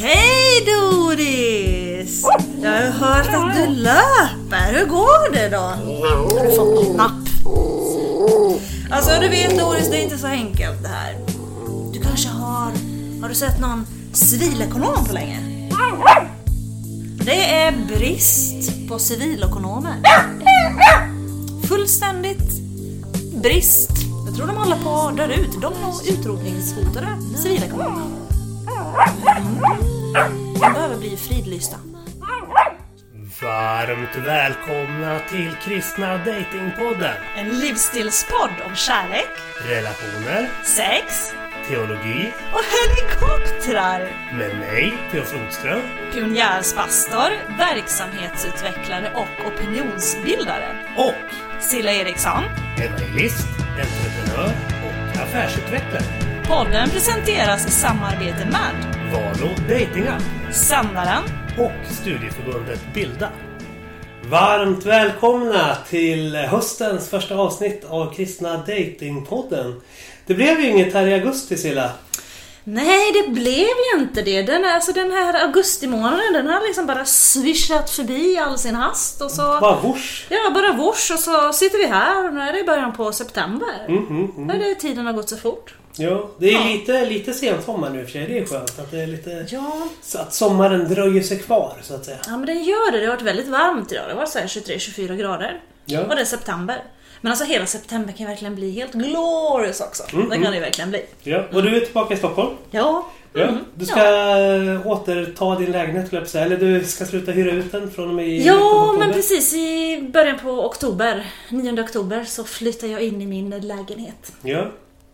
Hej Doris! Jag har hört att du löper. Hur går det då? Har du fått någon napp? Alltså du vet Doris, det är inte så enkelt det här. Du kanske har... Har du sett någon civilekonom på länge? Det är brist på civilekonomer. Fullständigt brist. Jag tror de håller på att dö ut. De är utrotningshotade civilekonomer. Mm bli fridlysta. Varmt välkomna till Kristna Datingpodden. En livsstilspodd om kärlek, Relationer, sex teologi och helikoptrar. med mig, Theo Flodström. Pionjärspastor, verksamhetsutvecklare och opinionsbildare. Och Silla Eriksson. evangelist, entreprenör och affärsutvecklare. Podden presenteras i samarbete med Valo Datingapp Sändaren och studieförbundet Bilda. Varmt välkomna till höstens första avsnitt av Kristna Datingpodden. Det blev ju inget här i augusti Silla. Nej, det blev ju inte det. Den, alltså, den här augustimånaden, den har liksom bara svischat förbi i all sin hast och så... Bara vors. Ja, bara vors och så sitter vi här och nu är det början på september. Mm, mm, mm. Mm. Det, tiden har gått så fort. Ja, det är Ja. lite, lite sensommar nu i och för sig. Det är skönt att det är lite... Ja, Så att sommaren dröjer sig kvar så att säga. ja men den gör det. Det har varit väldigt varmt idag. Det var så här 23-24 grader. Ja. Och det är september. Men alltså hela september kan verkligen bli helt glorious också. Mm, det kan det ju verkligen bli. Ja, och du är tillbaka i Stockholm. Ja. Ja. Mm. Du ska eh, återta din lägenhet, jag säga. Eller du ska sluta hyra ut den från och med i Ja, men precis i början på oktober, 9 oktober, så flyttar jag in i min lägenhet. Ja.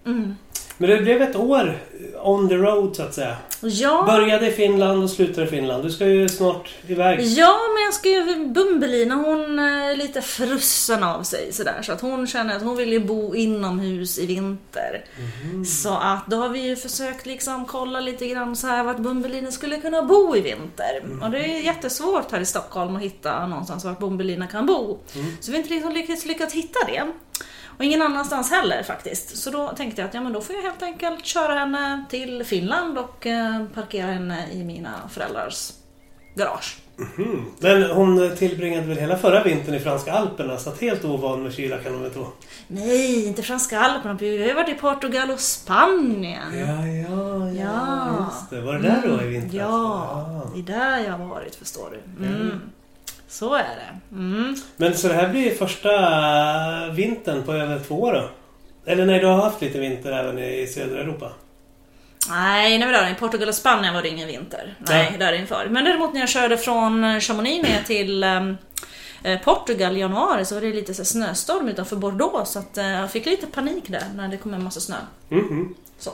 Mm. Men det blev ett år on the road så att säga. Ja, Började i Finland och slutade i Finland. Du ska ju snart iväg. ja, men jag ska ju... Bumbelina hon är lite frusen av sig sådär. Så att hon känner att hon vill ju bo inomhus i vinter. Mhm. Så att då har vi ju försökt liksom kolla lite grann så här vart Bumbelina skulle kunna bo i vinter. Och det är jättesvårt här i Stockholm att hitta någonstans vart Bumbelina kan bo. Så vi har inte lyckats, lyckats hitta det. Och ingen annanstans heller faktiskt. Så då tänkte jag att ja, men då får jag helt enkelt köra henne till Finland och eh, parkera henne i mina föräldrars garage. Mm. Men hon tillbringade väl hela förra vintern i franska alperna så att helt ovan med kyla kan hon väl tro. Nej, inte franska alperna. Vi har ju varit i Portugal och Spanien. Ja, ja, ja. Ja. Just det. Var det där då i vintras? Ja, det är där jag har varit förstår du. Mm. Så är det. Mm. Men så det här blir första vintern på över två år då? Eller nej, du har haft lite vinter även i södra Europa? Nej, nej, men i Portugal och Spanien var det ingen vinter. Nej, Ja. där inför. Men däremot när jag körde från Chamonix ner till ehm, eh, Portugal i januari så var det lite så snöstorm utanför Bordeaux så att eh, jag fick lite panik där när det kom en massa snö. Mhm. Så.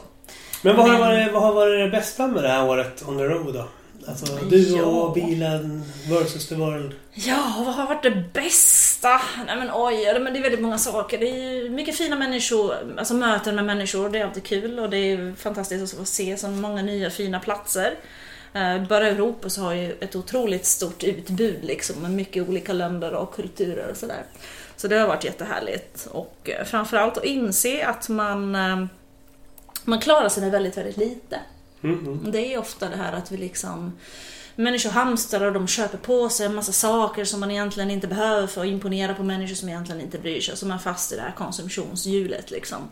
Men vad har, Men- varit, vad har varit det bästa med det här året on the road då? Alltså du Ja. och bilen versus the world. Ja, vad har varit det bästa? Nej men oj, men det är väldigt många saker. Det är mycket fina människor, alltså möten med människor, det är alltid kul och det är fantastiskt att få se så många nya fina platser. Eh, Bara Europa så har ju ett otroligt stort utbud liksom med mycket olika länder och kulturer och sådär. Så det har varit jättehärligt och eh, framförallt att inse att man, eh, man klarar sig med väldigt, väldigt lite. Mhm. Det är ofta det här att vi liksom Människor hamstrar och de köper på sig en massa saker som man egentligen inte behöver för att imponera på människor som egentligen inte bryr sig. Så man är fast i det här konsumtionshjulet liksom.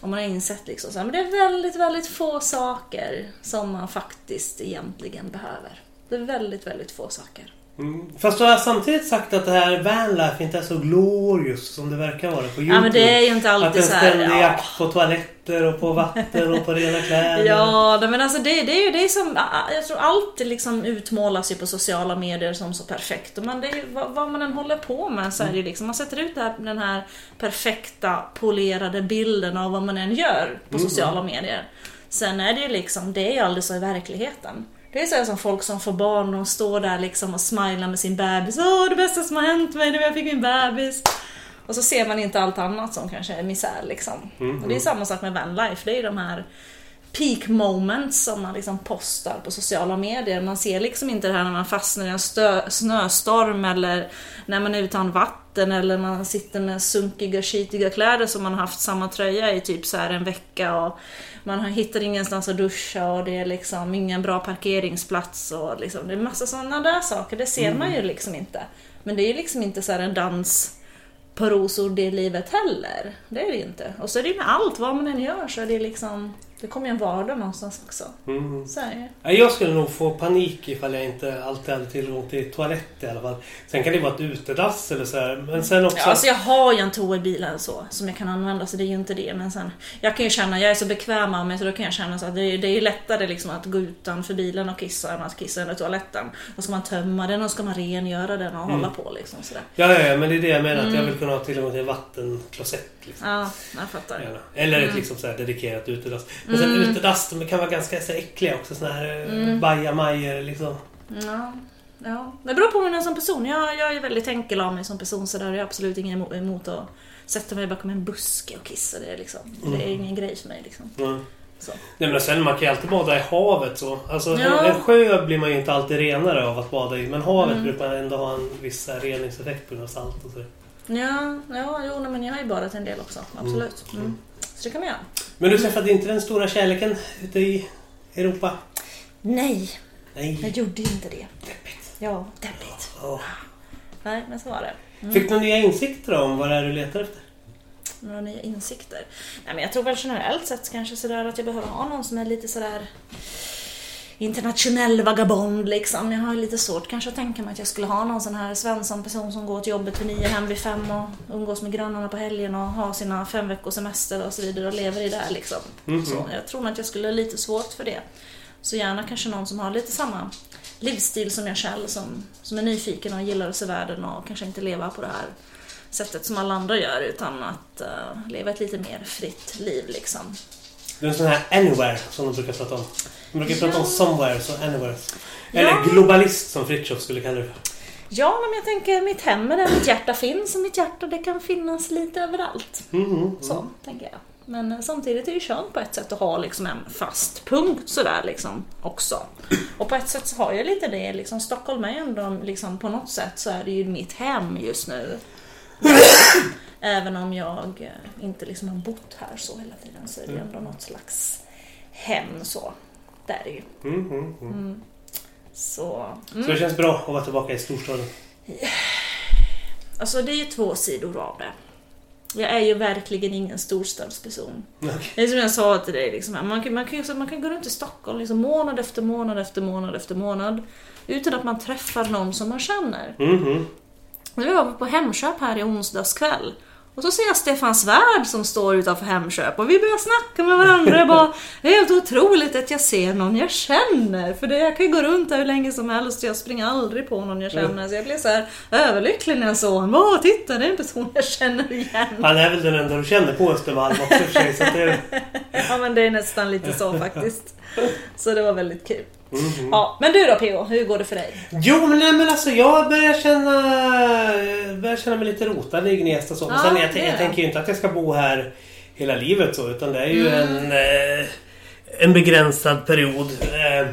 Och man har insett liksom så här, men det är väldigt, väldigt få saker som man faktiskt egentligen behöver. Det är väldigt, väldigt få saker. Mm. Fast du har samtidigt sagt att det här vanlife inte är så glorious som det verkar vara på Youtube. Ja men det är ju inte att alltid en så här. ständig Ja. jakt på toaletter och på vatten och på rena kläder. Ja, men alltså det, det är ju det som, jag tror allt liksom utmålas ju på sociala medier som så perfekt. Och man, det är, ju- vad, vad man än håller på med så är det ju liksom, man sätter ut det här, den här perfekta polerade bilden av vad man än gör på sociala medier. Sen är det ju liksom, det är ju aldrig så i verkligheten. Det är så som folk som får barn, de står där liksom och smilar med sin bebis. Åh, det bästa som har hänt mig, det var jag fick min bebis. Och så ser man inte allt annat som kanske är misär liksom. Och det är samma sak med vanlife. Det är ju de här peak moments som man liksom postar på sociala medier. Man ser liksom inte det här när man fastnar i en stö- snöstorm eller när man är utan vatten eller man sitter med sunkiga, skitiga kläder som man har haft samma tröja i typ så här en vecka och man hittar ingenstans att duscha och det är liksom ingen bra parkeringsplats och liksom, det är massa sådana där saker. Det ser man ju liksom inte. Men det är ju liksom inte så här en dans på rosor det livet heller. Det är det inte. Och så är det ju med allt, vad man än gör så är det liksom... Det kommer ju en vardag någonstans också. Mm. Så är det Jag skulle nog få panik ifall jag inte alltid hade tillgång till toalett i alla fall. Sen kan det vara ett utedass eller så här. Men sen också... Ja, alltså jag har ju en toa i bilen så, som jag kan använda så det är ju inte det. Men sen, jag kan ju känna, jag är så bekväm av mig så då kan jag känna så att det, är- det är lättare liksom att gå utanför bilen och kissa än att kissa under toaletten. Då ska man tömma den och ska man rengöra den och hålla på liksom sådär. Ja, ja, ja, men det är det jag menar. Att Mm. jag vill kunna ha tillgång till en vattenklosett. Liksom. Ja, jag fattar. Gärna. Eller Mm. ett liksom så här dedikerat utedass. Men sen utedass, de kan vara ganska så här äckliga också. Såna här mm. bajamajor liksom. Ja, ja. Det beror på mig som person. Jag, jag är väldigt enkel av mig som person så där är jag absolut ingen emo- emot att sätta mig bakom en buske och kissa. Det är, liksom, det är ingen grej för mig. Liksom. Mm. Så. Nej, men sen man kan ju alltid bada i havet så. Alltså Ja. en, en sjö blir man ju inte alltid renare av att bada i. Men havet Mm. brukar ändå ha en viss reningseffekt på grund av salt och så. Ja, ja jo, nej, men jag har ju badat en del också. Absolut. Mm. Så det kan man göra. Men du träffade inte den stora kärleken ute i Europa? Nej, jag Nej. gjorde inte det. Deppigt. Ja, deppigt. Ja. Nej, men så var det. Mm. Fick du några nya insikter om vad det är du letar efter? Några nya insikter. Nej, men jag tror väl generellt sett kanske sådär att jag behöver ha någon som är lite sådär internationell vagabond liksom. Jag har lite svårt kanske att tänka mig att jag skulle ha någon sån här svensson person som går till jobbet för nio, hem vid fem och umgås med grannarna på helgen och har sina fem veckors semester och så vidare och lever i det här liksom. Mhm. Så jag tror nog att jag skulle ha lite svårt för det. Så gärna kanske någon som har lite samma livsstil som jag själv, som, som är nyfiken och gillar att se världen och kanske inte leva på det här sättet som alla andra gör utan att eh, leva ett lite mer fritt liv liksom. Du är en sån här anywhere som de brukar prata om. De brukar prata om somewhere och anywhere. Eller Ja. globalist som Fritiof skulle kalla det. Ja, men jag tänker mitt hem är där mitt hjärta finns och mitt hjärta det kan finnas lite överallt. Mm, mm, Så, tänker jag. Men eh, samtidigt är det skönt på ett sätt att ha liksom en fast punkt sådär liksom också. Och på ett sätt så har jag lite det, liksom Stockholm är ändå liksom på något sätt så är det ju mitt hem just nu. Även om jag eh, inte liksom har bott här så hela tiden så är det ju ändå något slags hem så. Där är det ju. Mm, mm, mm. Så, Så det känns bra att vara tillbaka i storstaden. alltså det är ju två sidor av det. Jag är ju verkligen ingen storstadsperson. Okej. Det är som jag sa till dig, liksom, man, kan, man, kan, man kan gå runt i Stockholm liksom, månad efter månad efter månad efter månad utan att man träffar någon som man känner. Mm, mm. Nu var vi på Hemköp här i onsdags kväll och så ser jag Stefan Svärd som står utanför Hemköp och vi börjar snacka med varandra. Bara, det är helt otroligt att jag ser någon jag känner. För det, jag kan ju gå runt där hur länge som helst och jag springer aldrig på någon jag känner. Så jag blev så här överlycklig när jag såg honom. Åh, titta det är en person jag känner igen. Han är väl den enda du känner på Östermalm också för sig. Så det... Ja men det är nästan lite så faktiskt. Så det var väldigt kul. Mhm. Ja, men du då P.O. hur går det för dig? Jo men, nej, men alltså jag börjar känna, börjar känna mig lite rotad i Gnesta så. Men Ja, sen jag, jag det. tänker ju inte att jag ska bo här hela livet så. Utan det är ju Mm. en, eh, en begränsad period. Eh,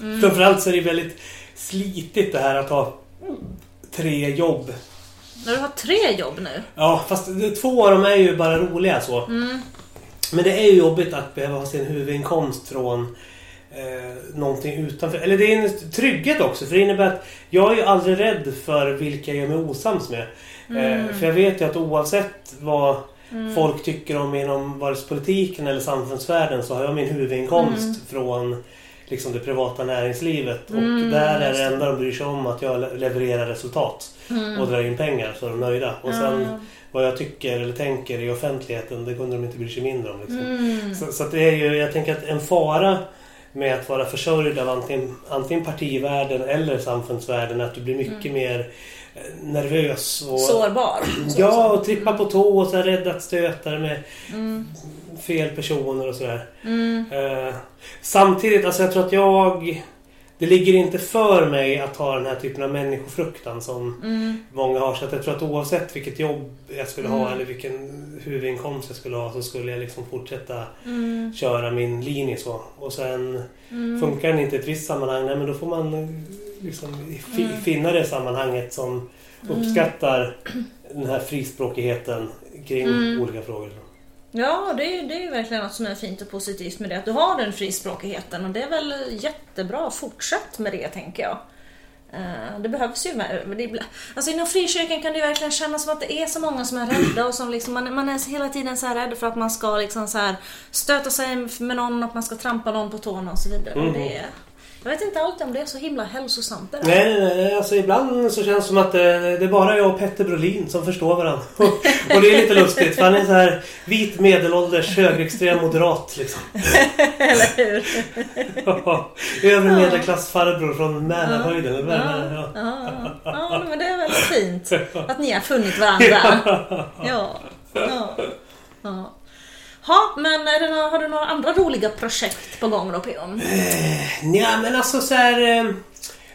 Mm. Framförallt så är det väldigt slitigt det här att ha tre jobb. När du har tre jobb nu? Ja fast två av dem är ju bara roliga så. Mm. Men det är ju jobbigt att behöva ha sin huvudinkomst från eh, någonting utanför. Eller det är en trygghet också. För det innebär att jag är ju aldrig rädd för vilka jag är med osams med. Eh, för jag vet ju att oavsett vad folk tycker om inom vare sig politiken eller samfundsvärlden så har jag min huvudinkomst från liksom det privata näringslivet. Och Mm, där är det enda de bryr sig om att jag le- levererar resultat. Och drar in pengar så är de nöjda. Och sen vad jag tycker eller tänker i offentligheten det kunde de inte bry sig mindre om. Liksom. Mm. Så, så det är ju, jag tänker att en fara med att vara försörjd av antingen, antingen partivärlden eller samfundsvärlden är att du blir mycket mer eh, nervös. Och, Sårbar. Så- Ja, och trippa på tå och så rädd att stöta med Mm. fel personer och sådär. Mm. Eh, samtidigt, alltså jag tror att jag det ligger inte för mig att ha den här typen av människofruktan som Mm. många har. Så att jag tror att oavsett vilket jobb jag skulle ha Mm. eller vilken huvudinkomst jag skulle ha så skulle jag liksom fortsätta Mm. köra min linje så. Och sen Mm. funkar den inte i ett visst sammanhang, nej men då får man eh, liksom Mm. finna det sammanhanget som uppskattar den här frispråkigheten kring Mm. olika frågor. Ja, det är, det är ju verkligen något som är fint och positivt med det. Att du har den frispråkigheten och det är väl jättebra. Fortsätt med det, tänker jag. Eh, Det behövs ju. Alltså inom frikyrkan kan det ju verkligen kännas som att det är så många som är rädda och som liksom, man, man är hela tiden så här rädd för att man ska liksom så här stöta sig med någon, att man ska trampa någon på tårna och så vidare. Mhm. Det jag vet inte alltid om det är så himla hälsosamt det där. Nej, nej, nej, alltså ibland så känns det som att eh, det är bara jag och Petter Brolin som förstår varandra. och det är lite lustigt för han är så här vit medelålders högerextrem moderat liksom. Eller hur? Övre medelklassfarbror från Mälarhöjden. Ja, Ja. ja, ja, men det är väldigt fint att ni har funnit varandra. Ja. ja. ja. Ha, men är det några, har du några andra roliga projekt på gång då P.O.? Ja, men alltså så här... Eh,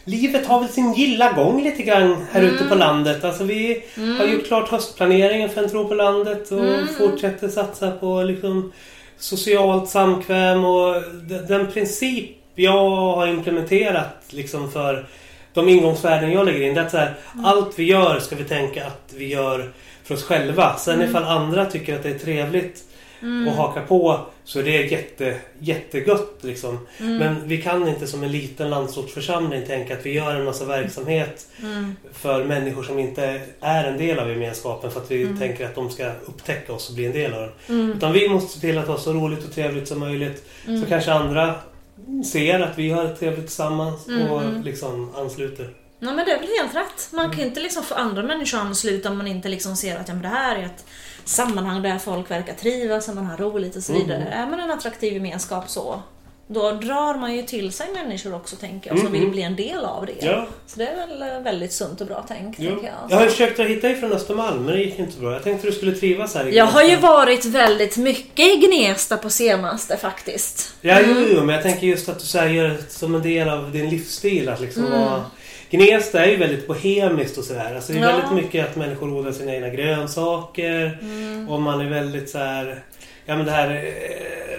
livet har väl sin gilla gång lite grann här ute på landet. Alltså vi har gjort klart höstplaneringen för en tro på landet och fortsätter satsa på liksom socialt samkväm och den princip jag har implementerat liksom för de ingångsvärden jag lägger in. Det är att så här, allt vi gör ska vi tänka att vi gör för oss själva. Sen ifall andra tycker att det är trevligt och haka på så är det jätte, jättegött liksom. Men vi kan inte som en liten landsortsförsamling tänka att vi gör en massa verksamhet Mm. för människor som inte är en del av gemenskapen för att vi tänker att de ska upptäcka oss och bli en del av den. Mm. Utan vi måste se till att ha så roligt och trevligt som möjligt. Så kanske andra ser att vi har trevligt tillsammans och liksom ansluter. Nej men det är väl helt rätt. Man kan inte liksom få andra människor att ansluta om man inte liksom ser att ja, men det här är ett sammanhang där folk verkar trivas och man har roligt och så vidare. Är man en attraktiv gemenskap så, då drar man ju till sig människor också tänker jag, som Mm, vill bli en del av det. Ja. Så det är väl eh, väldigt sunt och bra tänk, Ja. tänker jag. Jag har försökt att hitta dig från Östermalm men det gick inte bra. Jag tänkte att du skulle trivas här i Jag har ju varit väldigt mycket i Gnesta på senaste faktiskt. Ja, jo, jo, men jag tänker just att du så här gör det som en del av din livsstil. Att liksom Mm. vara... Gnesta är ju väldigt bohemiskt och sådär. Alltså det är Ja. väldigt mycket att människor odlar sina egna grönsaker. Mm. Och man är väldigt så här... Ja men det här... eh,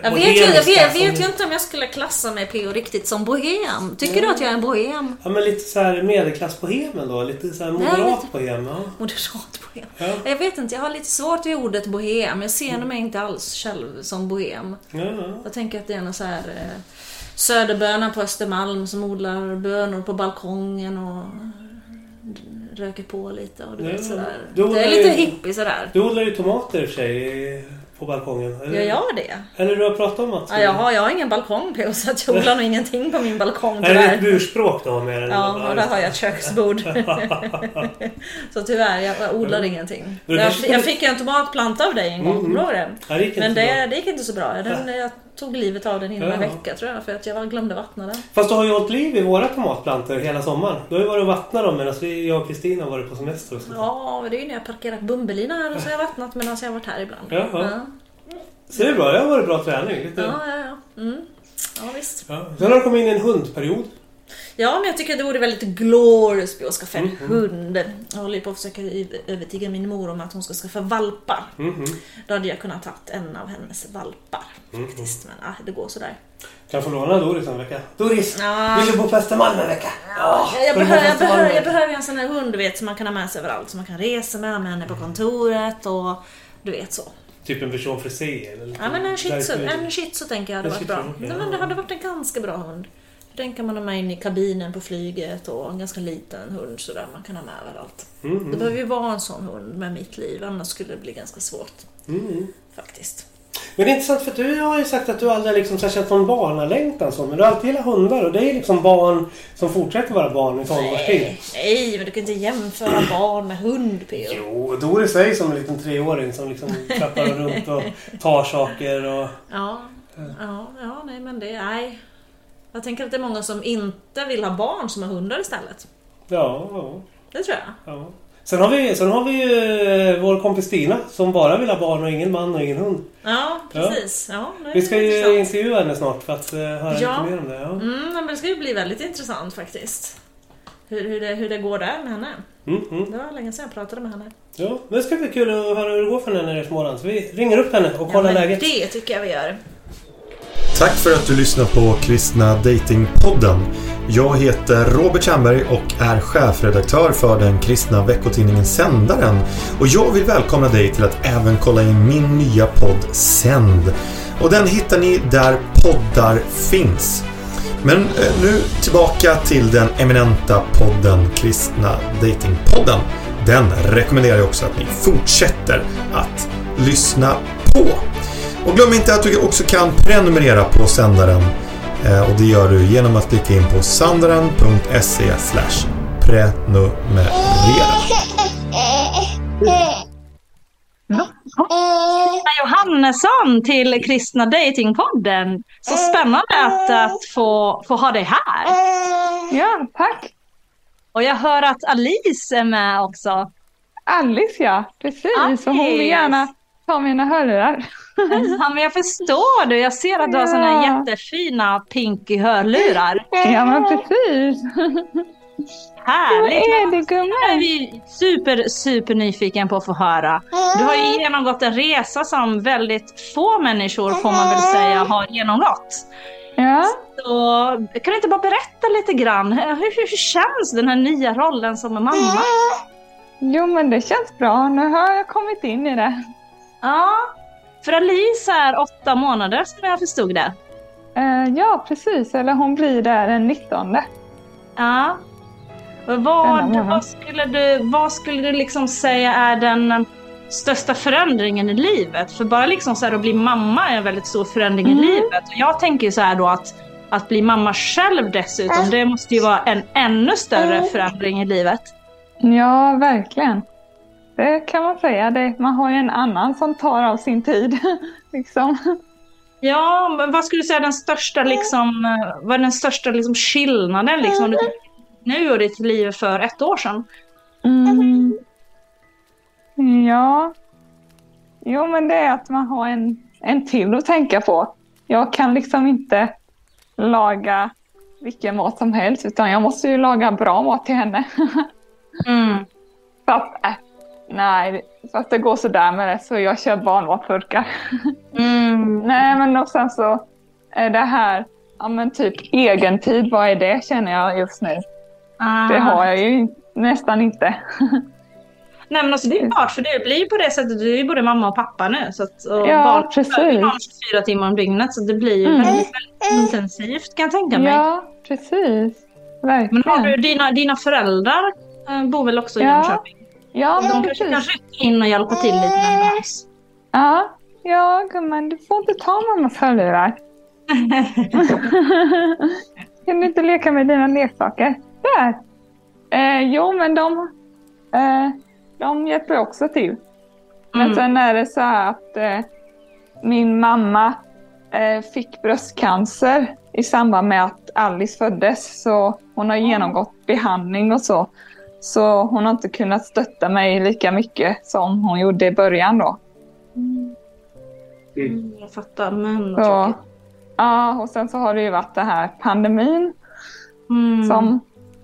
Jag vet, ju, jag vet, vet ju inte om jag skulle klassa mig P.O. riktigt som bohem. Tycker du att jag är en bohem? Ja men lite så här medelklassbohemen då. Lite så här Nej, moderat bohem. Ja. Moderat bohem. Ja. Jag vet inte, jag har lite svårt vid ordet bohem. Jag ser mig inte alls själv som bohem. Ja, ja. Jag tänker att det är någon så här eh, söderböna på Östermalm som odlar bönor på balkongen och röker på lite och du Ja, vet sådär. du Det är lite ju- hippie sådär. Du odlar ju tomater i och för sig på balkongen. Eller, Gör jag det? eller du har pratat om att... Ja, jag, har, jag har ingen balkong på så att jag odlar nog ingenting på min balkong Är det ett tyvärr. burspråk du har med? Ja, och där har jag ett köksbord. så tyvärr, jag, jag odlar ingenting. Men det Jag, jag fick ju en tomatplanta av dig en gång, Mm, kommer du ihåg det? Ja, det Men det, det gick inte så bra. Den, jag tog livet av den inom en Ja. vecka tror jag, för att jag glömde vattna den. Fast du har ju hållit liv i våra tomatplantor hela sommaren. Du har ju varit och vattnat dem medan vi, jag och Kristina har varit på semester och. Ja, men det är ju när jag parkerat bumbelina här och så har jag vattnat medan jag har varit här ibland. Ja, ja. ja, Så det är bra, det har varit bra träning. Lite. ja. ja, ja. Mm. ja visst. Ja. Sen har du kommit in i en hundperiod. Ja, men jag tycker att det vore väldigt glorious att skaffa en Mm, hund. Jag håller ju på att försöka övertyga min mor om att hon ska skaffa valpar. Mhm. Då hade jag kunnat tagit en av hennes valpar Mm. faktiskt. Men ah, det går sådär. Kan få låna Doris en vecka. Doris! Ja. Vill du bo på Östermalm en vecka? Ja, Jag, jag, på behöver, jag, behöver, jag behöver en sån här hund vet som man kan ha med sig överallt. Som man kan resa med, med henne på kontoret och du vet så. Typ en eller lite Ja men en shih tzu, en shih tzu tänker jag hade En varit bra. Nej, men det hade varit en ganska bra hund. Den kan man ha med in i kabinen på flyget och en ganska liten hund sådär man kan ha med överallt. Mm, Det behöver ju vara en sån hund med mitt liv, annars skulle det bli ganska svårt mm, mm. faktiskt. Men det är intressant för du har ju sagt att du aldrig liksom så känt någon barnalängtan så. Men du har alltid gillat hundar och det är liksom barn som fortsätter vara barn i tonårstid. Nej, nej, men du kan inte jämföra barn med hund P.O. Jo, Doris ju som en liten treåring som liksom trappar runt och tar saker och... Ja, ja, ja, nej men det, nej. Jag tänker att det är många som inte vill ha barn som har hundar istället. Ja, ja, Det tror jag. ja. Sen har vi, sen har vi ju eh, vår kompis Stina som bara vill ha barn och ingen man och ingen hund. Ja, precis. Ja. är Vi ska ju intressant. intervjua henne snart för att eh, höra Ja. lite mer om det. Ja. Mm, men det ska ju bli väldigt intressant faktiskt. Hur, hur, det, hur det går där med henne. Mm, mm. Det var länge sedan jag pratade med henne. Ja, men det ska bli kul att höra hur det går för henne nere i Småland. Så vi ringer upp henne och kollar men läget. Det tycker jag vi gör. Tack för att du lyssnar på Kristna Datingpodden. Jag heter Robert Tjernberg och är chefredaktör för den kristna veckotidningen Sändaren. Och jag vill välkomna dig till att även kolla in min nya podd Sänd. Och den hittar ni där poddar finns. Men eh, nu tillbaka till den eminenta podden Kristna Datingpodden. Den rekommenderar jag också att ni fortsätter att lyssna på. Och glöm inte att du också kan prenumerera på sändaren. Eh, Och det gör du genom att klicka in på sandaren.se prenumerera. Anna Johannesson till Kristna Datingpodden. Så spännande att, att få, få ha dig här. Ja, tack. Och jag hör att Alice är med också. Alice ja, precis. Och hon vill gärna ta mina hörlurar. Ja, men jag förstår du. Jag ser att du har såna Ja. jättefina pinky hörlurar. Ja, men precis. Härligt. är det gumman? vi super, super nyfiken på att få höra. Du har ju genomgått en resa som väldigt få människor, får man väl säga, har genomgått. Ja, Så, kan du inte bara berätta lite grann? Hur, hur, hur känns den här nya rollen som mamma? jo men det känns bra. Nu har jag kommit in i det. Ja, för Alice är åtta månader som jag förstod det. Eh, ja, precis. Eller hon blir där den 19. Ja. Vad, vad, skulle du, vad skulle du liksom säga är den eh, största förändringen i livet? För bara liksom så att bli mamma är en väldigt stor förändring Mm. i livet. Och jag tänker så här då att, att bli mamma själv dessutom, det måste ju vara en ännu större förändring i livet. Ja, verkligen. Det kan man säga. Det, man har ju en annan som tar av sin tid. liksom. Ja, men vad skulle du säga den största liksom, eh, vad är den största liksom skillnaden liksom du nu och ditt liv för ett år sedan? Mm. Ja. Jo, men det är att man har en, en till att tänka på. Jag kan liksom inte laga vilken mat som helst, utan jag måste ju laga bra mat till henne. Mm. Så att, äh, nej, så att det går sådär med det, så jag kör barnmatsburkar. Mm. nej, men och sen så är det här, ja men typ egentid, vad är det känner jag just nu? Det har jag ju nästan inte. Nej men alltså det är klart, för det blir ju på det sättet, du är ju både mamma och pappa nu. Så att, och Ja, barn precis. barn 24 timmar om dygnet, så det blir ju Mm. väldigt, väldigt intensivt kan jag tänka mig. Ja, precis. Men Verkligen. har du, dina, dina föräldrar eh, bor väl också i Ja, Jönköping? Ja, De men kanske kan rycka in och hjälpa till lite det behövs. Ja, ja gumman, du får inte ta mammas hörlurar. kan du inte leka med dina leksaker? Där! Eh, jo, men de, eh, de hjälper också till. Men Mm. sen är det så här att eh, min mamma eh, fick bröstcancer i samband med att Alice föddes. Så hon har genomgått behandling och så. Så hon har inte kunnat stötta mig lika mycket som hon gjorde i början då. Mm, jag fattar, men Så, ja, och sen så har det ju varit det här pandemin Mm. som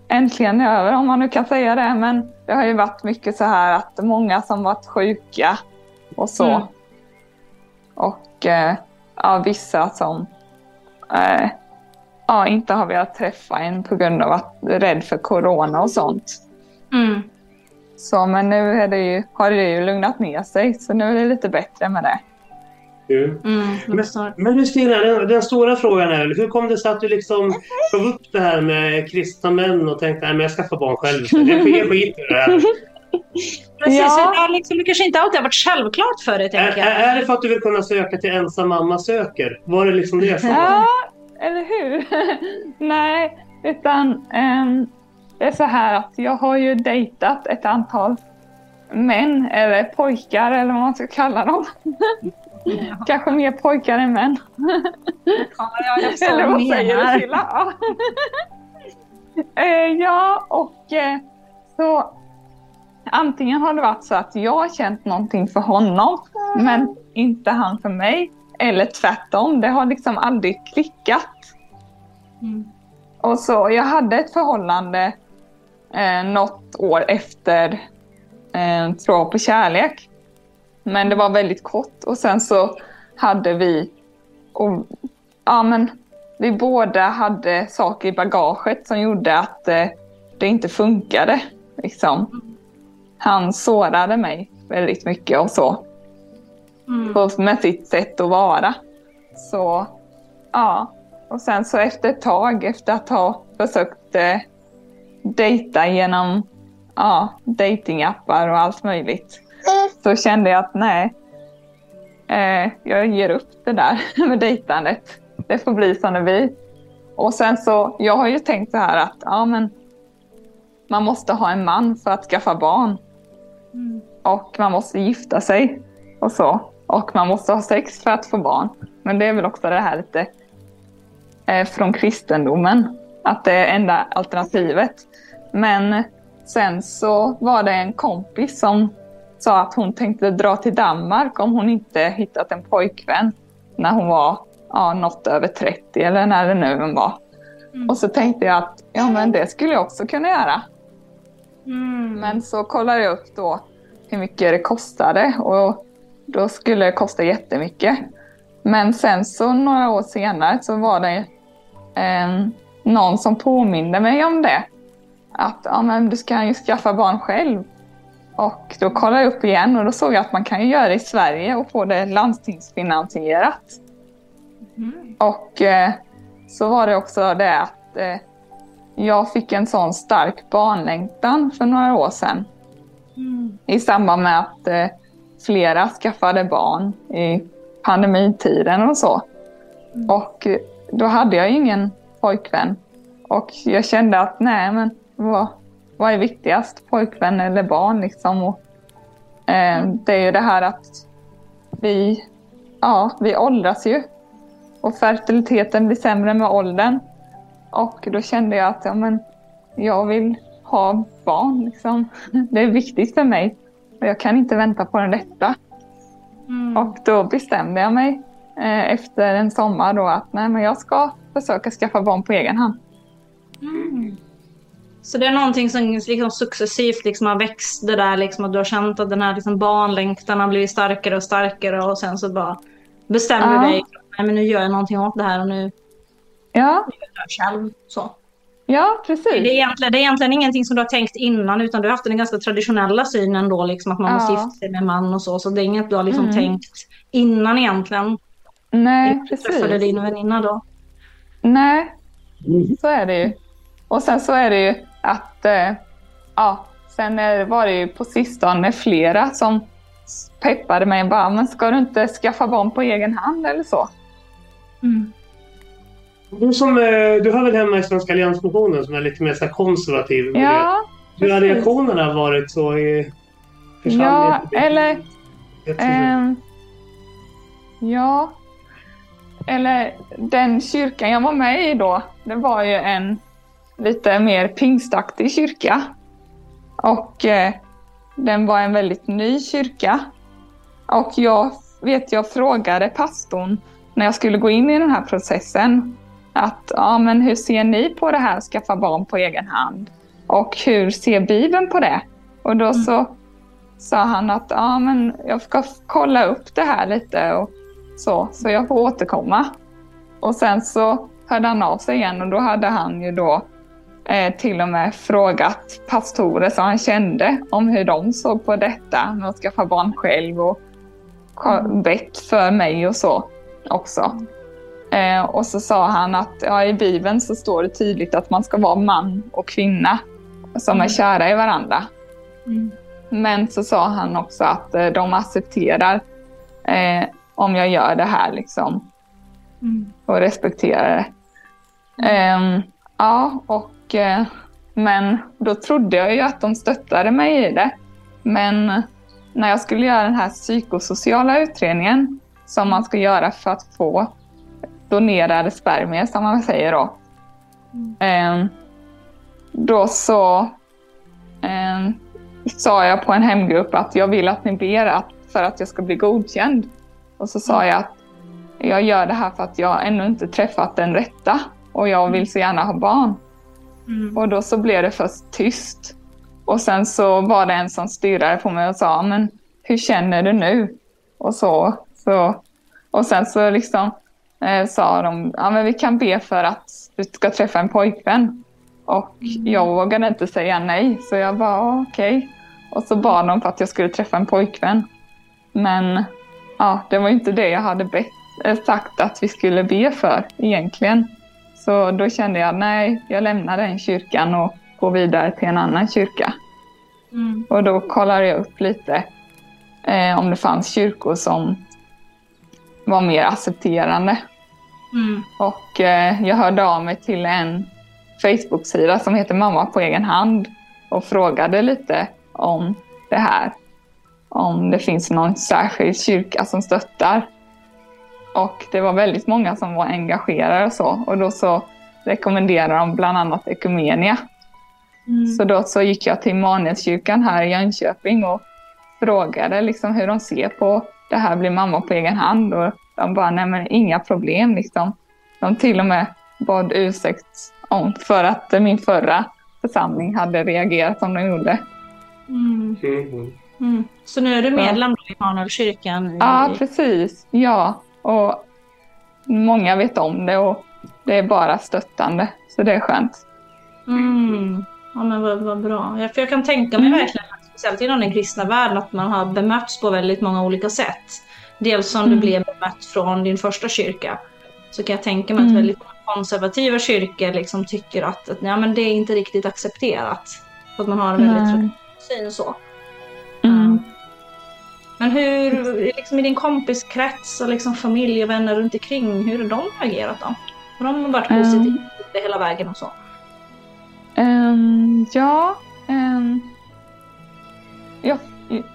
äntligen är över om man nu kan säga det. Men det har ju varit mycket så här att många som varit sjuka och så. Mm. Och eh, ja, vissa som eh, ja, inte har velat träffa en på grund av att rädd för corona och sånt. Mm. Så men nu är det ju, har det ju lugnat ner sig så nu är det lite bättre med det. Mm. Men, men du Stina, den, den stora frågan är hur kom det sig att du liksom tog upp det här med kristna män och tänkte att jag skaffar barn själv. Jag jag skiter i det här. Precis, Ja. det, är liksom, det kanske inte alltid har varit självklart för dig, Är, är är det för att du vill kunna söka till ensam mamma söker? Var det liksom det som Ja, eller hur? Nej, utan ehm, det är så här att jag har ju dejtat ett antal män, eller pojkar eller vad man ska kalla dem. Kanske mer pojkar än män. Ja, jag förstår Eller vad säger menar. du Silla? Ja. Eh, ja, och eh, så antingen har det varit så att jag har känt någonting för honom men inte han för mig. Eller tvärtom, det har liksom aldrig klickat. Mm. Och så, jag hade ett förhållande eh, något år efter eh, Tro på kärlek. Men det var väldigt kort och sen så hade vi, och, ja men vi båda hade saker i bagaget som gjorde att eh, det inte funkade. Liksom. Han sårade mig väldigt mycket och så. Mm. På, med sitt sätt att vara. Så ja. Och sen så efter ett tag, efter att ha försökt eh, dejta genom ja, datingappar och allt möjligt. Så kände jag att nej, eh, jag ger upp det där med dejtandet. Det får bli som det blir. Och sen så, jag har ju tänkt så här att ja men man måste ha en man för att skaffa barn. Mm. Och man måste gifta sig och så. Och man måste ha sex för att få barn. Men det är väl också det här lite eh, från kristendomen. Att det är enda alternativet. Men sen så var det en kompis som sa att hon tänkte dra till Danmark om hon inte hittat en pojkvän när hon var ja, något över 30 eller när det nu var. Mm. Och så tänkte jag att ja, men det skulle jag också kunna göra. Mm. Men så kollade jag upp då hur mycket det kostade och då skulle det kosta jättemycket. Men sen så några år senare så var det eh, någon som påminde mig om det. Att ja, men du ska ju skaffa barn själv. Och då kollade jag upp igen och då såg jag att man kan ju göra det i Sverige och få det landstingsfinansierat. Mm. Och eh, så var det också det att eh, jag fick en sån stark barnlängtan för några år sedan. Mm. I samband med att eh, flera skaffade barn i pandemitiden och så. Mm. Och eh, då hade jag ingen pojkvän. Och jag kände att nej men vad, vad är viktigast? Pojkvän eller barn liksom? Och, eh, det är ju det här att vi, ja, vi åldras ju. Och fertiliteten blir sämre med åldern. Och då kände jag att ja, men, jag vill ha barn. Liksom. Det är viktigt för mig. Och jag kan inte vänta på den rätta. Mm. Och då bestämde jag mig eh, efter en sommar då att nej, men jag ska försöka skaffa barn på egen hand. Mm. Så det är någonting som liksom successivt liksom har växt det där liksom att du har känt att den här liksom barnlängtan har blivit starkare och starkare och sen så bara bestämmer Ja. du dig. Nej men nu gör jag någonting åt det här och nu Ja, gör jag själv. Så. ja Det, är precis. egentligen, det är egentligen ingenting som du har tänkt innan utan du har haft den ganska traditionella synen då liksom att man Ja. måste gifta sig med man och så. Så det är inget du har liksom Mm. tänkt innan egentligen. Nej, Du träffade precis. din väninna då. Nej, så är det ju. Och sen så är det ju att eh, ja, sen är- var det ju på sistone flera som peppade mig bara, men ska du inte skaffa barn på egen hand eller så? Mm. Du, som, eh, du hör väl hemma i Svenska Alliansmissionen som är lite mer så konservativ? Ja, Hur har reaktionerna varit så i ja församlingen? eller Vet Ehm, ja. Eller den kyrkan jag var med i då, det var ju en lite mer pingstaktig kyrka. Och eh, den var en väldigt ny kyrka. Och jag vet, jag frågade pastorn när jag skulle gå in i den här processen att ja, men hur ser ni på det här att skaffa barn på egen hand? Och hur ser Bibeln på det? Och då så sa han att ja, men jag ska kolla upp det här lite och så, så jag får återkomma. Och sen så hörde han av sig igen och då hade han ju då eh, till och med frågat pastorer som han kände om hur de såg på detta med att skaffa barn själv och bett för mig och så också. Eh, och så sa han att ja, i Bibeln så står det tydligt att man ska vara man och kvinna som är Mm. kära i varandra. Mm. Men så sa han också att eh, de accepterar eh, om jag gör det här liksom Mm. och respekterar det. Ehm, ja, och eh, men då trodde jag ju att de stöttade mig i det. Men när jag skulle göra den här psykosociala utredningen som man ska göra för att få donerade spermier som man säger då. Mm. Ehm, då så ehm, sa jag på en hemgrupp att jag vill att ni ber att, för att jag ska bli godkänd. Och så sa jag att jag gör det här för att jag ännu inte träffat den rätta och jag vill så gärna ha barn. Mm. Och då så blev det först tyst. Och sen så var det en som stirrade på mig och sa, men hur känner du nu? Och så. så och sen så liksom eh, sa de, ja men vi kan be för att du ska träffa en pojkvän. Och jag vågade inte säga nej, så jag bara okej. Okay. Och så bad de för att jag skulle träffa en pojkvän. Men ja, det var inte det jag hade bett, eh, sagt att vi skulle be för egentligen. Så då kände jag nej, jag lämnar den kyrkan och går vidare till en annan kyrka. Mm. Och då kollade jag upp lite eh, om det fanns kyrkor som var mer accepterande. Mm. Och eh, jag hörde av mig till en Facebook-sida som heter Mamma på egen hand och frågade lite om det här. Om det finns någon särskild kyrka som stöttar. Och det var väldigt många som var engagerade och så. Och då så rekommenderade de bland annat Ekumenia. Mm. Så då så gick jag till Immanuelskyrkan här i Jönköping och frågade liksom hur de ser på det här blir mamma på egen hand. Och de bara, nej men inga problem liksom. De till och med bad ursäkt om för att min förra församling hade reagerat som de gjorde. Mm. Mm. Mm. Så nu är du medlem Ja. i Immanuelskyrkan? i- Ja, precis. Ja, och många vet om det och det är bara stöttande. Så det är skönt. Mm. Ja men vad, vad bra. Ja, för jag kan tänka mig Mm. verkligen, speciellt inom den kristna världen, att man har bemötts på väldigt många olika sätt. Dels som du Mm. blev bemött från din första kyrka. Så kan jag tänka mig att Mm. väldigt många konservativa kyrkor liksom tycker att, att ja, men det är inte riktigt accepterat. Att man har en väldigt Nej. syn så. Men hur, liksom i din kompiskrets och liksom familj och vänner runt omkring, hur har de reagerat då? Har de varit Mm. positiva det hela vägen och så? Ehm, ja, ehm, ja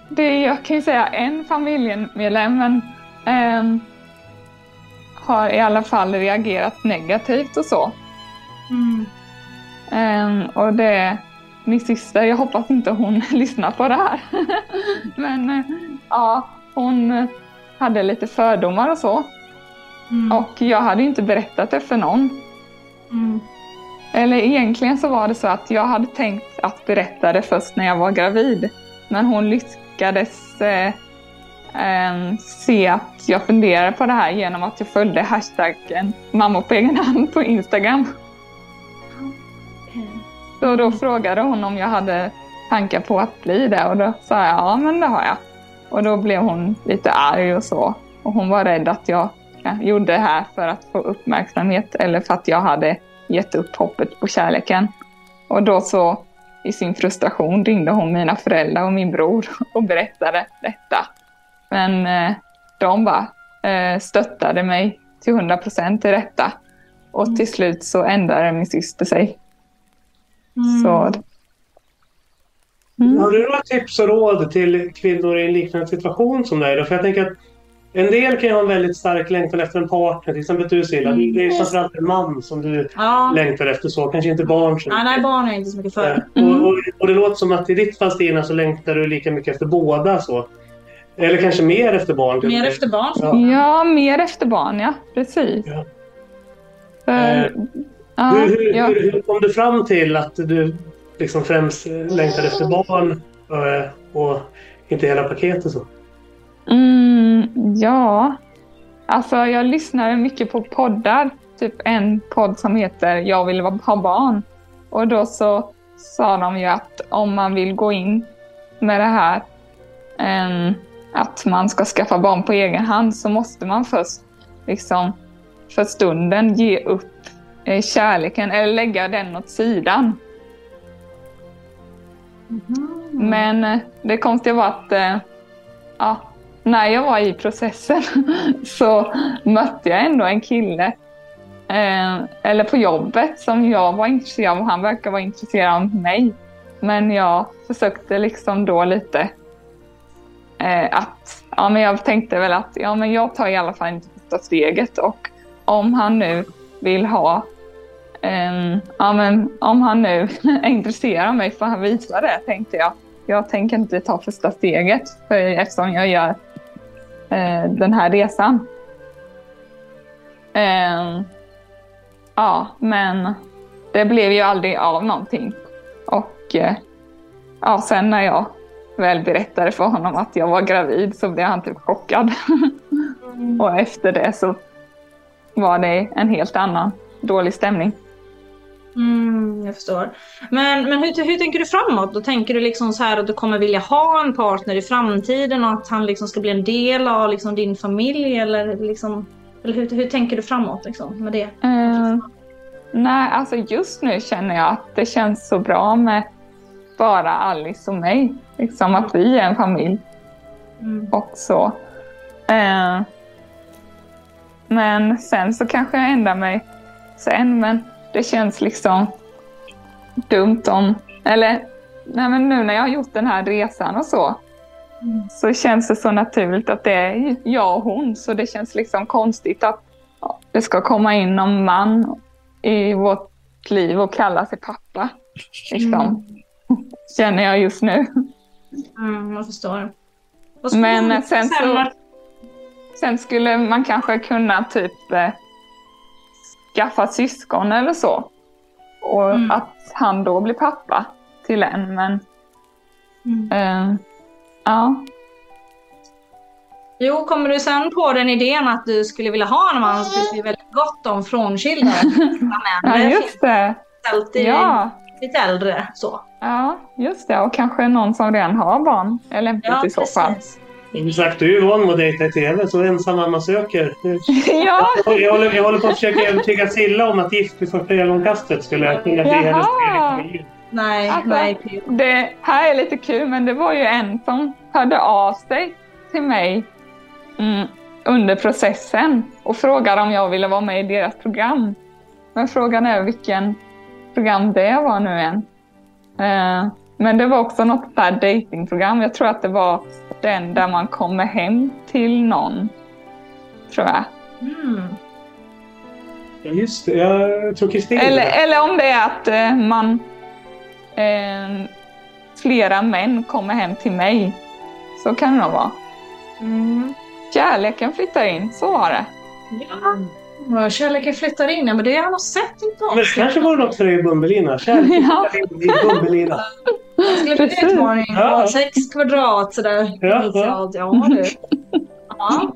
det, jag kan ju säga en familjemedlem men, ehm, har i alla fall reagerat negativt och så. Mm. Ehm, och det min syster, jag hoppas inte hon lyssnar på det här. men eh, ja, hon hade lite fördomar och så. Mm. Och jag hade inte berättat det för någon. Mm. Eller egentligen så var det så att jag hade tänkt att berätta det först när jag var gravid. Men hon lyckades eh, eh, se att jag funderade på det här genom att jag följde hashtaggen mamma på egen hand på Instagram. Så då frågade hon om jag hade tankar på att bli det och då sa jag ja men det har jag. Och då blev hon lite arg och så. Och hon var rädd att jag ja, gjorde det här för att få uppmärksamhet eller för att jag hade gett upp hoppet på kärleken. Och då så i sin frustration ringde hon mina föräldrar och min bror och berättade detta. Men eh, de bara eh, stöttade mig till 100 procent i detta. Och till slut så ändrade min syster sig. Mm. Så... Mm. Har du några tips och råd till kvinnor i en liknande situation som dig? då? För jag tänker att en del kan ju ha en väldigt stark längtan efter en partner. Till exempel du Silla. Mm. Det är framförallt en man som du Ja. längtar efter så. Kanske inte barn. Så Nej, nej, barn är inte så mycket för. Eh, och, och, och det låter som att i ditt fall Stina så längtar du lika mycket efter båda så. Eller kanske mer efter barn. Mer efter barn. Ja. Ja, mer efter barn, ja. Precis. Ja. För, Eh, ja, hur, hur, ja. hur, hur kom du fram till att du liksom främst eh, längtar efter barn eh, och inte hela paketet så? Mm, ja, alltså jag lyssnade mycket på poddar. Typ en podd som heter Jag vill ha barn. Och då så sa de ju att om man vill gå in med det här em, att man ska skaffa barn på egen hand så måste man först liksom för stunden ge upp eh, kärleken eller lägga den åt sidan. Mhm. Men eh, det konstiga var att eh, ja, när jag var i processen så mötte jag ändå en kille eh, eller på jobbet som jag var intresserad av. Han verkar vara intresserad av mig. Men jag försökte liksom då lite eh, att, ja men jag tänkte väl att ja men jag tar i alla fall inte första steget. Och om han nu vill ha Um, ja, men om han nu är intresserad av mig får han visa det, tänkte jag. jag tänker inte ta första steget för, eftersom jag gör uh, den här resan. Um, ja, men det blev ju aldrig av någonting. Och uh, ja, sen när jag väl berättade för honom att jag var gravid så blev han typ chockad. Mm. och efter det så var det en helt annan dålig stämning. Mm, jag förstår. Men, men hur, hur tänker du framåt? Då tänker du liksom så här att du kommer vilja ha en partner i framtiden och att han liksom ska bli en del av liksom din familj eller liksom eller hur, hur tänker du framåt liksom, med det? Uh, nej, alltså just nu känner jag att det känns så bra med bara Alice och mig. Liksom att vi är en familj. Mm. Och så. Uh, men sen så kanske jag ändrar mig sen. Men det känns liksom dumt om... Eller nej men nu när jag har gjort den här resan och så. Mm. Så känns det så naturligt att det är jag och hon. Så det känns liksom konstigt att ja, det ska komma in någon man i vårt liv och kalla sig pappa. Liksom. Mm. Känner jag just nu. Mm, jag förstår. Men sen så... Sen skulle man kanske kunna typ eh, skaffa syskon eller så. Och mm. att han då blir pappa till en. Men mm. eh, ja. Jo, kommer du sen på den idén att du skulle vilja ha en man finns det ju väldigt gott om frånskilda Ja, just det. Alltid ja. lite äldre så. Ja, just det. Och kanske någon som redan har barn är lämpligt ja, i så fall. Exakt, du är ju van med att dejta i TV, så ensam mamma söker. ja. jag, håller, jag håller på att försöka övertyga Silla om att Gift vid första ögonkastet skulle kunna bli hennes Nej, alltså, nej. Det här är lite kul, men det var ju en som hörde av sig till mig mm, under processen och frågade om jag ville vara med i deras program. Men frågan är vilken program det var nu än. Uh, men det var också något där datingprogram. Jag tror att det var den där man kommer hem till någon. Tror jag. Mm. Ja, just det. Jag tror Kristin eller, eller om det är att eh, man... Eh, flera män kommer hem till mig. Så kan det nog vara. Mm. Kärleken flyttar in, så var det. Ja. Kärleken flyttar in, ja men det har jag nog sett inte Men det kanske var något för dig i Bumbelina. Kärleken flyttar in i Bumbelina. Skulle bli en utmaning. Ja. Sex kvadrat sådär. Ja, ja. ja du. Ja.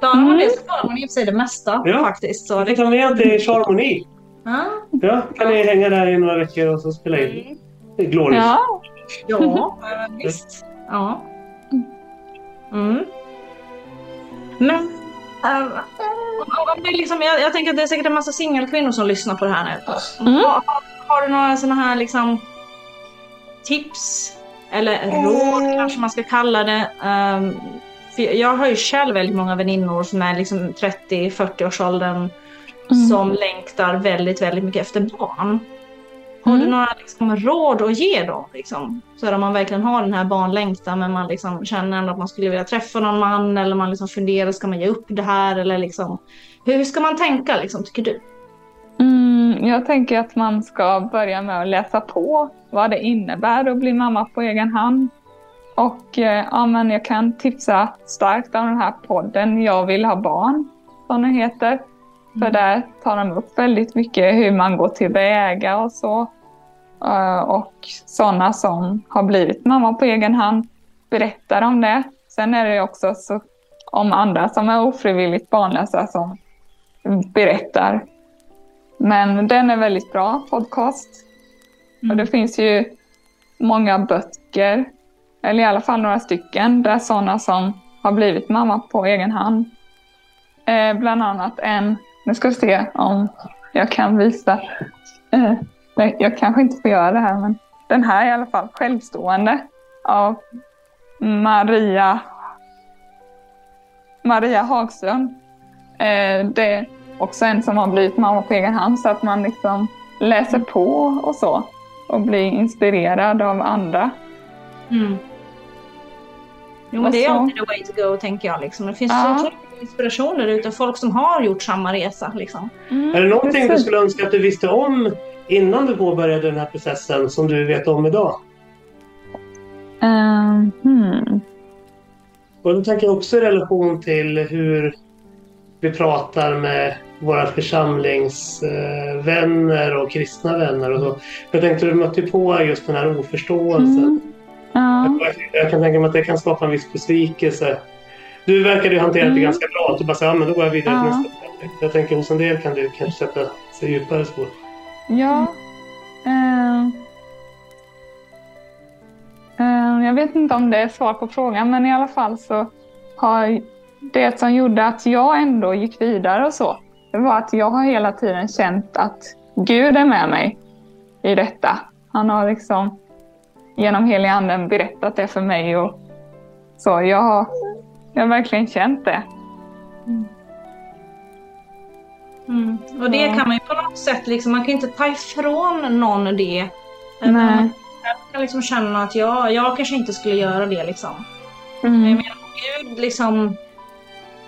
Klarar man det så klarar man i och för sig det mesta ja. faktiskt. Så det kan med till Charmony. Ja. ja. Kan ni hänga där i några veckor och så spela in? Mm. Det är glorious. Ja, ja visst. Ja. Mm. Men äh, om det liksom, jag, jag, tänker att det är säkert en massa singelkvinnor som lyssnar på det här nu. Mm. Har, har, du några sådana här liksom tips eller råd mm. kanske man ska kalla det. Um, jag har ju själv väldigt många väninnor som är liksom 30-40-årsåldern mm. som längtar väldigt, väldigt mycket efter barn. Har mm. du några liksom, råd att ge dem? Liksom? Så att man verkligen har den här barnlängtan men man liksom känner att man skulle vilja träffa någon man eller man liksom funderar, ska man ge upp det här? Eller liksom, hur ska man tänka liksom, tycker du? Mm, jag tänker att man ska börja med att läsa på vad det innebär att bli mamma på egen hand. Och eh, ja, men jag kan tipsa starkt om den här podden Jag vill ha barn, som den heter. Mm. För där tar de upp väldigt mycket hur man går tillväga och så. Uh, och sådana som har blivit mamma på egen hand berättar om det. Sen är det också så om andra som är ofrivilligt barnlösa som berättar men den är väldigt bra podcast. Mm. Och det finns ju många böcker, eller i alla fall några stycken, där sådana som har blivit mamma på egen hand. Eh, bland annat en, nu ska vi se om jag kan visa. Eh, nej, jag kanske inte får göra det här, men den här i alla fall självstående av Maria, Maria Hagström. Eh, det också en som har blivit mamma på egen hand så att man liksom läser på och så och blir inspirerad av andra. Mm. Jo, men det är alltid the way to go tänker jag. Liksom. Det finns ja. så mycket inspiration där ute, folk som har gjort samma resa. Liksom. Mm, är det någonting du skulle önska att du visste om innan du påbörjade den här processen som du vet om idag? Ehm, hmm. Och då tänker jag också i relation till hur vi pratar med våra församlingsvänner och kristna vänner och så. Jag tänkte du mötte på just den här oförståelsen. Mm. Ja. Jag kan tänka mig att det kan skapa en viss besvikelse. Du verkade ju hantera det Mm. ganska bra. Att du bara säger, ja men då går jag vidare till Ja. nästa. Jag tänker hos en del kan det kanske sätta sig djupare spår. Ja. ehm. Ehm, jag vet inte om det är svar på frågan, men i alla fall så har det som gjorde att jag ändå gick vidare och så, det var att jag har hela tiden känt att Gud är med mig i detta. Han har liksom genom heliga anden berättat det för mig och så. Jag har, jag har verkligen känt det. Mm. Och det kan man ju på något sätt liksom, man kan inte ta ifrån någon det. Nej. Man kan liksom känna att jag, jag kanske inte skulle göra det liksom. Men jag Mm. menar, om Gud liksom...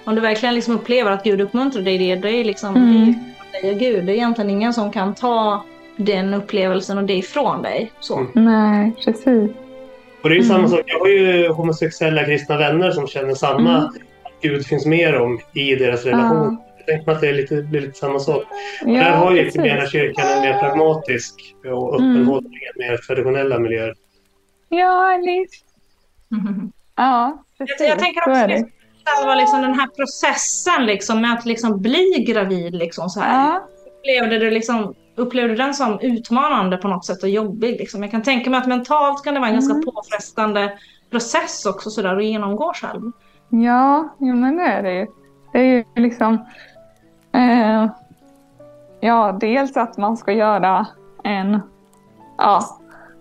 Om du verkligen liksom upplever att Gud uppmuntrar dig, det, det är liksom... Mm. Dig och Gud. Det är egentligen ingen som kan ta den upplevelsen och det ifrån dig. Så. Mm. Nej, precis. Och det är ju samma Mm. sak. Jag har ju homosexuella kristna vänner som känner samma. Mm. Att Gud finns med dem i deras relation. Jag tänker mig att det är lite, blir lite samma sak. Och där har ju. Ekumeniska kyrkan en mer pragmatisk och öppen Mm. hållning än mer traditionella miljöer. Ja, Alice. Mm. Ja, precis. Jag, jag tänker Så också det. själva liksom den här processen liksom, med att liksom bli gravid. Liksom, så här. Ja, Upplevde, du liksom, upplevde du den som utmanande på något sätt och jobbig? Liksom? Jag kan tänka mig att mentalt kan det vara en Mm. ganska påfrestande process också så där, att genomgå själv. ja, jo, men det är det ju. Det är ju liksom... Eh, ja, dels att man ska göra en... Ja,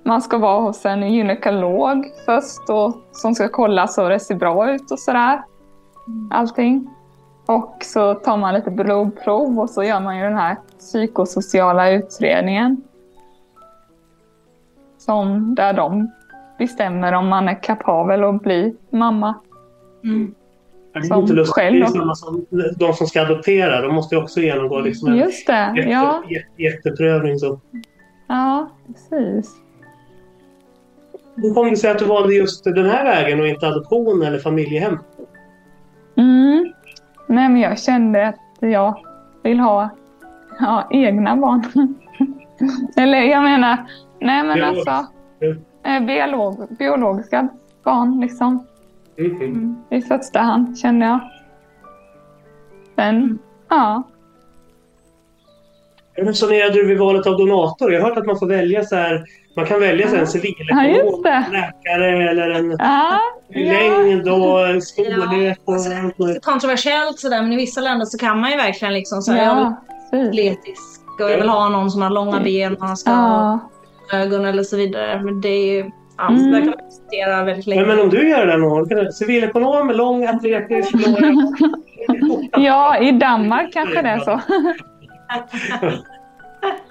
man ska vara hos en gynekolog först och, som ska kolla så det ser bra ut och sådär. Allting. Och så tar man lite blodprov och så gör man ju den här psykosociala utredningen. Som där de bestämmer om man är kapabel att bli mamma. Mm. Det är Som inte lustigt. själv Det är samma som de som ska adoptera. De måste ju också genomgå liksom en Just det, jätte, ja. jätte, jätteprövning. Så. Ja, precis. Hur kom det sig att du valde just den här vägen och inte adoption eller familjehem? Mm. Nej, men jag kände att jag vill ha ja, egna barn. Eller jag menar, nej men Biologiskt. alltså Ja. eh, biolog, biologiska barn liksom. Mhm. Mm. I första hand kände jag. Sen, ja. Hur resonerade du vid valet av donator? Jag har hört att man får välja så här. Man kan välja så här en Ja, civilekonom, det. läkare eller en Ja, längd och storlek. Och alltså. Kontroversiellt sådär, men i vissa länder så kan man ju verkligen liksom säga jag vill ja. Atletisk och jag vill ha någon som har långa ben och han ska ha ögon eller så vidare. Men det är ju... Ja, Mm. det kan man diskutera väldigt länge. Men, men om du gör det någon du- Civilekonom, lång, atletisk, lång. ja, i Danmark kanske det är så.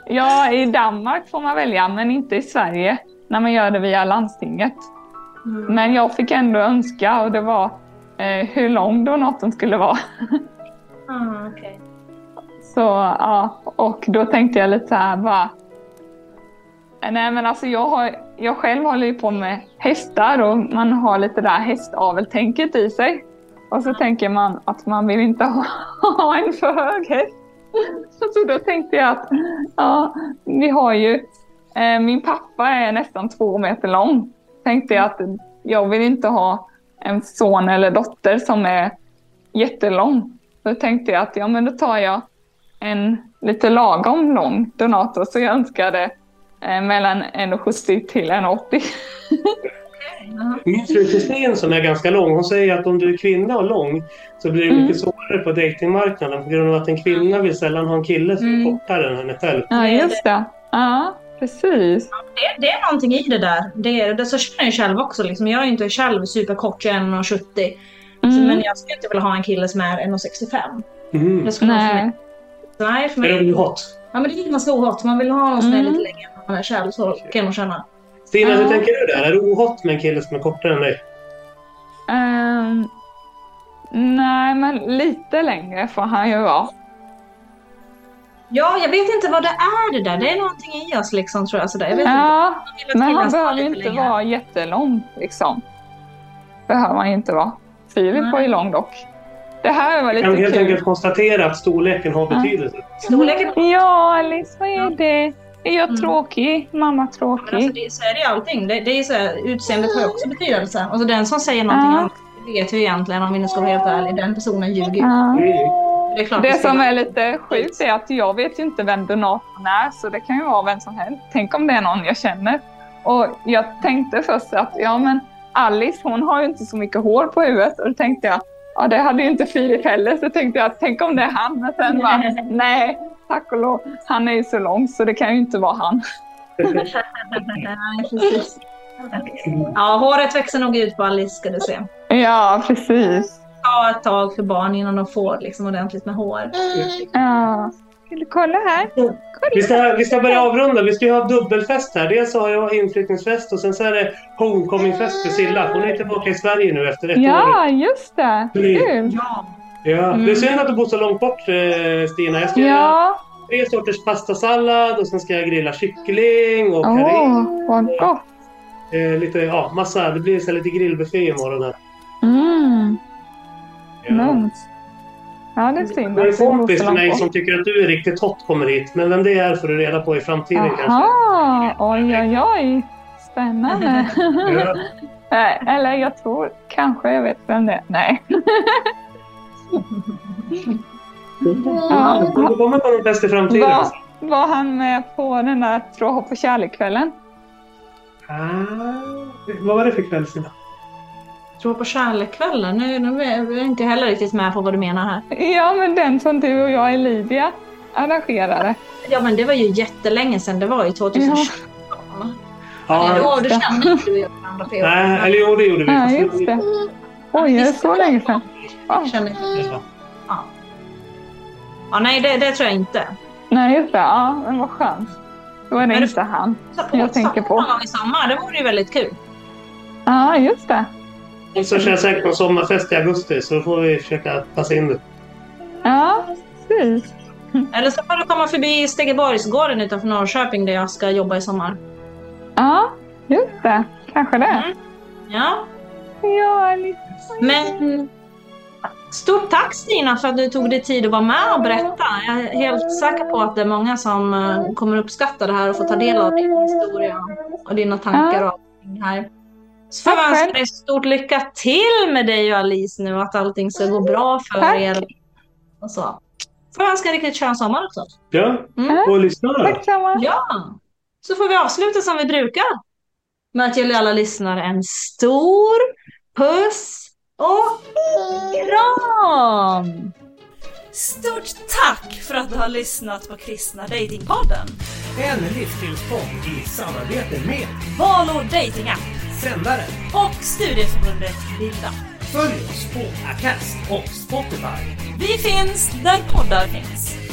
Ja, i Danmark får man välja, men inte i Sverige när man gör det via landstinget. Mm. Men jag fick ändå önska och det var eh, hur lång donatorn skulle vara. Ah, okej. Så ja, och då tänkte jag lite så här bara. Nej men alltså jag, har, jag själv håller ju på med hästar och man har lite det här hästaveltänket i sig. Och så tänker man att man vill inte ha, ha en för hög häst. Så då tänkte jag att ja, vi har ju, eh, min pappa är nästan två meter lång. Tänkte jag att jag vill inte ha en son eller dotter som är jättelång. Då tänkte jag att ja, men då tar jag en lite lagom lång donator så jag önskade eh, mellan 1,70 till 1,80. Jaha. Min fru Kristin som är ganska lång, hon säger att om du är kvinna och lång så blir det Mm. mycket svårare på datingmarknaden på grund av att en kvinna vill sällan ha en kille som är Mm. kortare än henne själv. Ja, just det. Ja, precis. Det, det är någonting i det där. Det, är, det så känner jag själv också. Liksom. Jag är inte själv superkort, jag är 1,70. Mm. Men jag skulle inte vilja ha en kille som är 1,65. Mm. Det skulle vara för Nej. Nej, för Är mig. det hot? Ja, men det är ganska ohot. Man vill ha någon som är Mm. lite längre än man är själv. Så kan nog känna. Stina, hur tänker du där? Är det ohot med en kille som är kortare än dig? Ehm, nej, men lite längre får han ju vara. Ja, jag vet inte vad det är det där. Det är någonting i oss liksom tror jag. Sådär. Jag vet Ja, inte. men han behöver lite inte längre. vara jättelång liksom. Behöver han inte vara. Filip var ju lång dock. Det här var Jag kan lite helt kul. enkelt konstatera att storleken har betydelse. Storleken Ja, Alice, vad är det? Är jag Mm. tråkig? Mamma alltså tråkig? det, så är det ju allting. Det, det är så här, utseendet har ju också betydelse. Alltså den som säger någonting annat vet vi egentligen om vi nu ska vara helt ärliga. Den personen ljuger ju. Ja. Det är klart Det vi som är lite sjukt är att jag vet ju inte vem donatorn är, så det kan ju vara vem som helst. Tänk om det är någon jag känner. Och jag tänkte först att, ja men Alice hon har ju inte så mycket hår på huvudet. Och då tänkte jag, ja det hade ju inte Filip heller. Så tänkte jag, tänk om det är han. Men sen bara, nej, tack och lov. Han är ju så lång så det kan ju inte vara han. Ja, håret växer nog ut på Alice ska du se. Ja, precis. Ta ett tag för barn innan de får liksom ordentligt med hår. Ja. Vill du kolla här? Vi ska, vi ska börja avrunda. Vi ska ju ha dubbelfest här. Dels så har jag inflyttningsfest och sen så är det homecomingfest för Silla. Hon är tillbaka i Sverige nu efter ett år. Ja, just det. Kul. Ja. Ja. Det är synd att du bor så långt bort eh, Stina. Jag ska göra Ja, tre sorters pastasallad och sen ska jag grilla kyckling och åh, curry. vad gott. Eh, lite, ja, massa. Det blir så lite grillbuffé imorgon här. Mm, Ja. lugnt. Ja, det är synd Det är att en kompis till mig som tycker att du är riktigt hot kommer hit. Men vem det är får du reda på i framtiden kanske. Jaha, oj, oj, oj. Spännande. Ja. Eller jag tror kanske jag vet vem det är. Nej. Ja, du kommer på någon fest i framtiden. Var, alltså. var han med på den där Tråhopp och kärlek-kvällen? Ah, vad var det för kväll Stina? Tror på kärlekskvällen. Nu, nu är jag inte heller riktigt med på vad du menar här. Ja, men den som du och jag, Lydia, arrangerade. Ja, men det var ju jättelänge sedan. Det var ju 2017. Ja, Ja, då kände inte du och jag varandra på nej, eller jo, det gjorde vi. Ja, just det. Oj, är det så länge sedan? Ja. Ja. Ja. ja, nej det, det tror jag inte. Nej, just det. Ja, men vad skönt. Då är det Men inte han. Så, Jag tänker på. Någon gång i sommar, det vore ju väldigt kul. Ja, just det. Och så kör jag säkert på sommarfest i augusti så då får vi försöka passa in det. Ja, precis. Eller så får du komma förbi Stegeborgsgården utanför Norrköping där jag ska jobba i sommar. Ja, just det. Kanske det. Mm. Ja, Ja, lite. men stort tack Stina för att du tog dig tid att vara med och berätta. Jag är helt säker på att det är många som eh, kommer uppskatta det här och få ta del av din historia och dina tankar och allting här. Så får jag önska dig stort lycka till med dig och Alice nu att allting ska gå bra för Tack. er. Och så. Får jag önska en riktigt skön sommar också. Ja, Mm. och lyssna då. Tack samma. Ja, så får vi avsluta som vi brukar. Med att ge alla lyssnare en stor puss och kram! Stort tack för att du har lyssnat på Kristna Datingpodden. En livsstilspodd i samarbete med Valor Dating App Sändaren. och Studieförbundet Bilda. Följ oss på Acast och Spotify. Vi finns där poddar finns.